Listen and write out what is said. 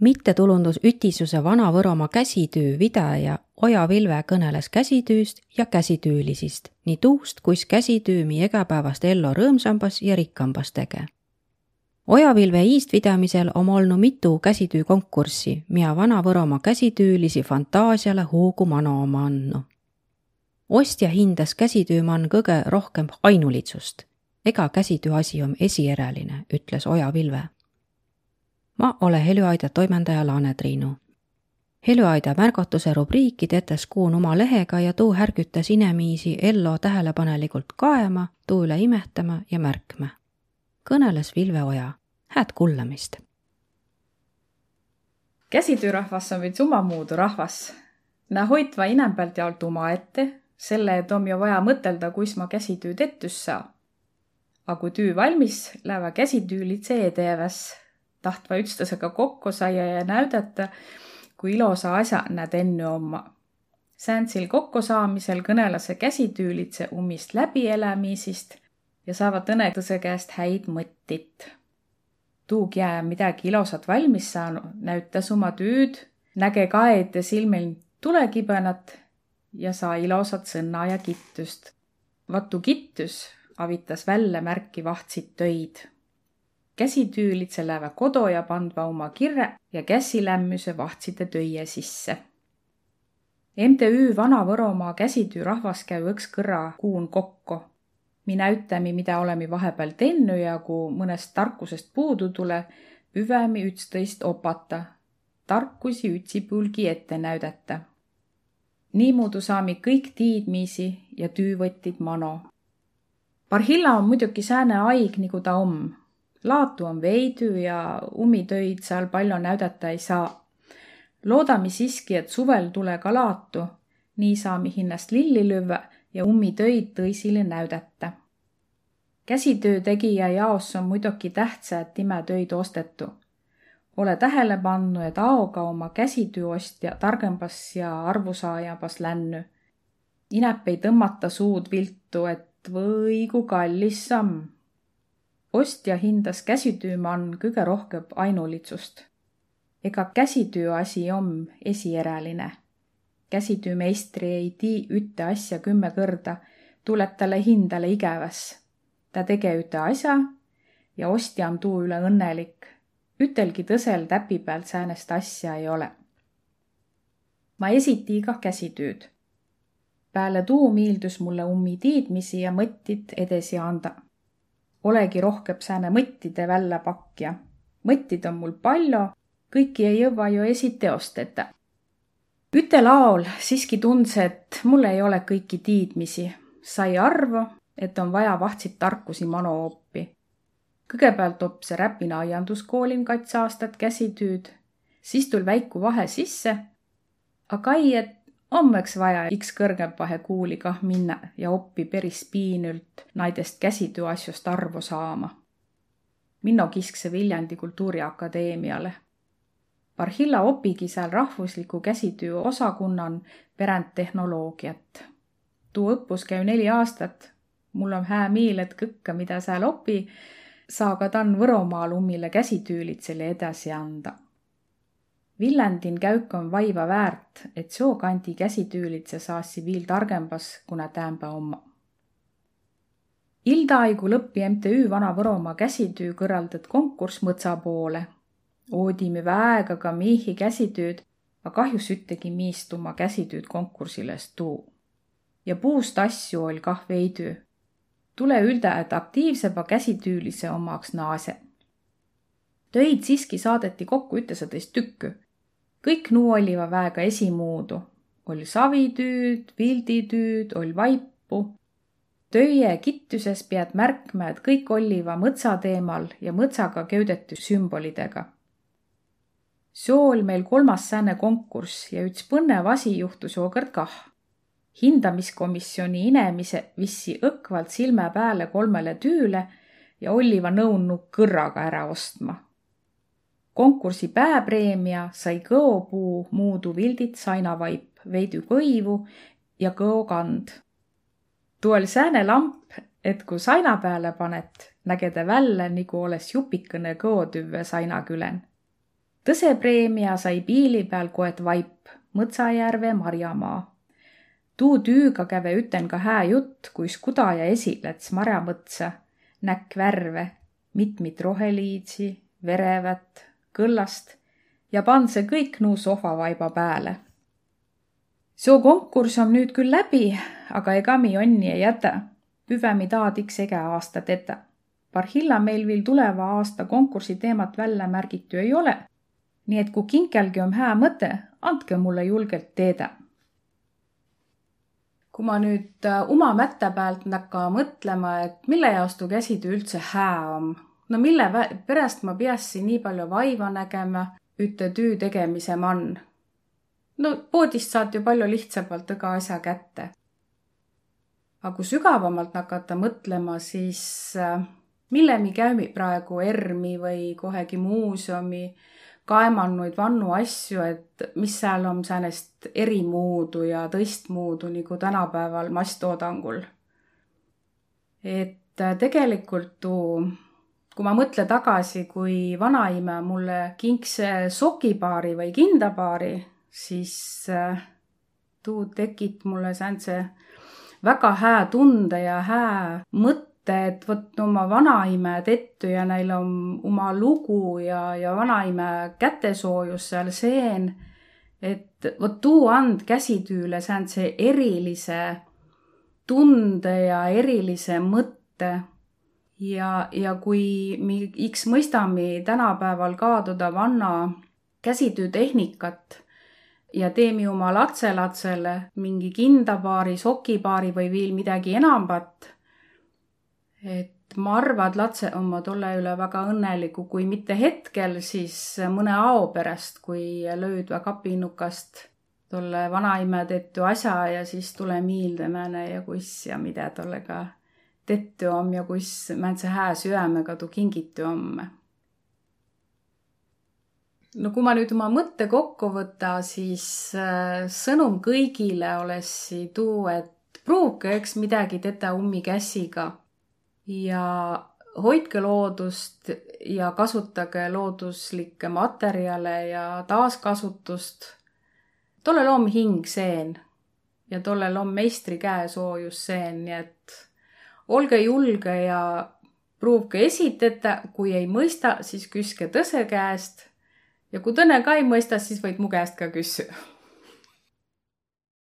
mittetulundusütisuse Vana-Võromaa käsitöö videja Oja Vilve kõneles käsitüüst ja käsitüülisist, nii tuust, kuis käsitöö mi igapäevast ellu rõõmsambas ja rikkambas tege. Oja Vilve iistvidamisel om olnu mitu käsitöökonkurssi, mida Vana-Võromaa käsitöölisi fantaasiale hoogu mano oma andnu. ostja hindas käsitöömann kõige rohkem ainulitsust. ega käsitöö asi on esieräline, ütles Oja Vilve ma olen Heljuaida toimendaja Laane Triinu. Heljuaida märgatuse rubriiki tetes kuun oma lehega ja tuu härgütas inemiisi ello tähelepanelikult kaema, tuu üle imetama ja märkma. kõneles Vilve Oja. Hääd kuulamist! käsitöörahvas on veits omamoodi rahvas. Nä hoitva inembelt jaolt omaette, selle et om ju vaja mõtelda, kuis ma käsitööd ettus saa. A kui tüü valmis, läheva käsitüülitse edeväs tahtva üksteisega kokku saia ja näidata, kui ilosa asja nad enne oma. Säänsil kokkusaamisel kõnelase käsityylitse umist läbielämisist ja saavad õnetuse käest häid mõttit. tuug jää midagi ilosat valmis saanud, näütas oma tüüd, näge ka ette silmil tulekibenat ja saa ilosat sõna ja kittust. Vatu kittus avitas välja märki vahtsid töid käsityylitse lähevä kodo ja pandva oma kirre ja käsilämmüse vahtsite töie sisse. MTÜ Vana-Võromaa käsityürahvas käü õks kõrra kuun kokko. mi näütämi, mida olemi vahepeal tennu ja kui mõnest tarkusest puudu tule, püvemi ütstõist opata, tarkusi ütsipulgi ette näüdata. niimoodi saami kõik tiidmiisi ja tüü-võtid mano. Barhilla on muidugi sääne aig, nagu ta om laatu on veidü ja ummitöid seal palju näidata ei saa. loodame siiski, et suvel tule ka laatu, nii saame hinnast lilli lüüa ja ummitöid tõisile näidata. käsitöö tegija jaos on muidugi tähtsa, et imetöid ostetu. ole tähele pannud, et aoga oma käsitöö ostja targembas ja arvusaajabas lännu. inep ei tõmmata suud viltu, et või kui kallis samm ostja hindas käsitöömann kõige rohkem ainulitsust. ega käsitöö asi om esieräline. käsitöömeistri ei tii ütte asja kümme kõrda, tuleb talle hindale igäväs. ta tege üte asja ja ostja on tuu üle õnnelik. ütelgi tõsel täpi peal säänest asja ei ole. ma esiti kah käsitööd. peale tuu miildus mulle ummi tiidmisi ja mõttit edasi anda olegi rohkem sääne mõttide väljapakja. mõtted on mul palju, kõiki ei jõua ju esiteosteta. üte laol siiski tundus, et mul ei ole kõiki tiidmisi. sai arvu, et on vaja vahtsid tarkusi mano oppi. kõigepealt opp Räpina aianduskoolin kats aastat käsitüüd, siis tul väiku vahe sisse. aga ei, et hommeks vaja iks kõrgempahe kuuli kah minna ja oppi peris piinült naidest käsitööasjust arvu saama. Minno kiskse Viljandi Kultuuriakadeemiale. Barhilla opigi seal rahvusliku käsitöö osakunnan pärandtehnoloogiat. tuu õppus käü neli aastat. mul on hää miil, et kõkke, mida seal opi, saa ka tann Võromaal ummile käsitöölitsele edasi anda Villandin käük on vaiva väärt, et seokandi käsityylitse saassi viil targembas, kuna täämbä omma. Ildaaigu lõppi MTÜ Vana-Võromaa käsitöö kõrvaldat konkurss mõtsa poole. oodime väega ka miihi käsitööd, aga kahjus üttegi miist oma käsitööd konkursile tuu. ja puust asju oll kah veidü. tule ülda, et aktiivsema käsitöölise omaks naase. töid siiski saadeti kokku ütesateist tükki kõik nuu olliva väega esimuudu. oll savitüüd, pilditüüd, oll vaipu. töie kittüses pead märkma, et kõik olliva mõtsa teemal ja mõtsaga köüdetu sümbolidega. soo oll meil kolmas sääne konkurss ja üks põnev asi juhtus jookord kah. hindamiskomisjoni inemise vissi õkvalt silme pääle kolmele tüüle ja olliva nõudnu kõrraga ära ostma konkursi pääpreemia sai kõopuu muudu vildit sainavaip, veidi kõivu ja kõokand. tuu oli sääne lamp, et kui saina peale panet, näge ta välja nagu oleks jupikene kõotüve saina külen. tõse preemia sai piili peal koet vaip, Mõtsajärve Marjamaa. tuu tüüga käve üten ka hää jutt, kuis kudaja esilets marjamõtsa, näkk värve, mitmit roheliidsi, verevät, kõllast ja pand see kõik nuu sohvavaiba pääle. soo konkurss on nüüd küll läbi, aga ega mi onni ei jäta. Püvemi taad iks ege aasta tetä. Parhilla meil viil tuleva aasta konkursi teemat välja märgitu ei ole. nii et kui kinkelgi on hää mõte, andke mulle julgelt teada. kui ma nüüd oma mätta pealt nakka mõtlema, et mille jaoks tuu käsitöö üldse hää on, no mille pärast ma piässi nii palju vaiva nägema üte tüü tegemise man. no poodist saad ju palju lihtsamalt iga asja kätte. aga kui sügavamalt hakata mõtlema, siis äh, mille mi käimi praegu ERM-i või kohegi muuseumi kaemannuid vannu asju, et mis seal on säänest erimuudu ja tõistmuudu nagu tänapäeval masstoodangul. et äh, tegelikult tuu kui ma mõtlen tagasi, kui vanaema mulle kinks sokipaari või kindapaari, siis äh, tuu tekit mulle sääntse väga hää tunde ja hää mõtte, et vot oma vanaime tettu ja neil on oma lugu ja, ja vanaime kätesoojus seal seen. et vot tuu and käsitüüle sääntse erilise tunde ja erilise mõtte ja, ja kui me X mõistame tänapäeval kaaduda vanna käsitöötehnikat ja teeme oma latselatsele mingi kindapaari, sokipaari või veel midagi enamat, et ma arvan, et lapsed on tolle üle väga õnnelikud, kui mitte hetkel, siis mõne ao pärast, kui löödva kapinnukast tolle vanaema tehtud asja ja siis tule meelde mõne ja kuss ja mida tollega tettu om ja kuis määntse hää süämega tuu kingitu om. no kui ma nüüd oma mõtte kokku võta, siis äh, sõnum kõigile olessi tuu, et pruuge eks midagi teda ummi käsiga ja hoidke loodust ja kasutage looduslikke materjale ja taaskasutust. tollel om hing seen ja tollel on meistri käesoojus seen, nii et olge julge ja pruuvge esitada, kui ei mõista, siis küske tõse käest. ja kui tõne ka ei mõista, siis võid mu käest ka küsida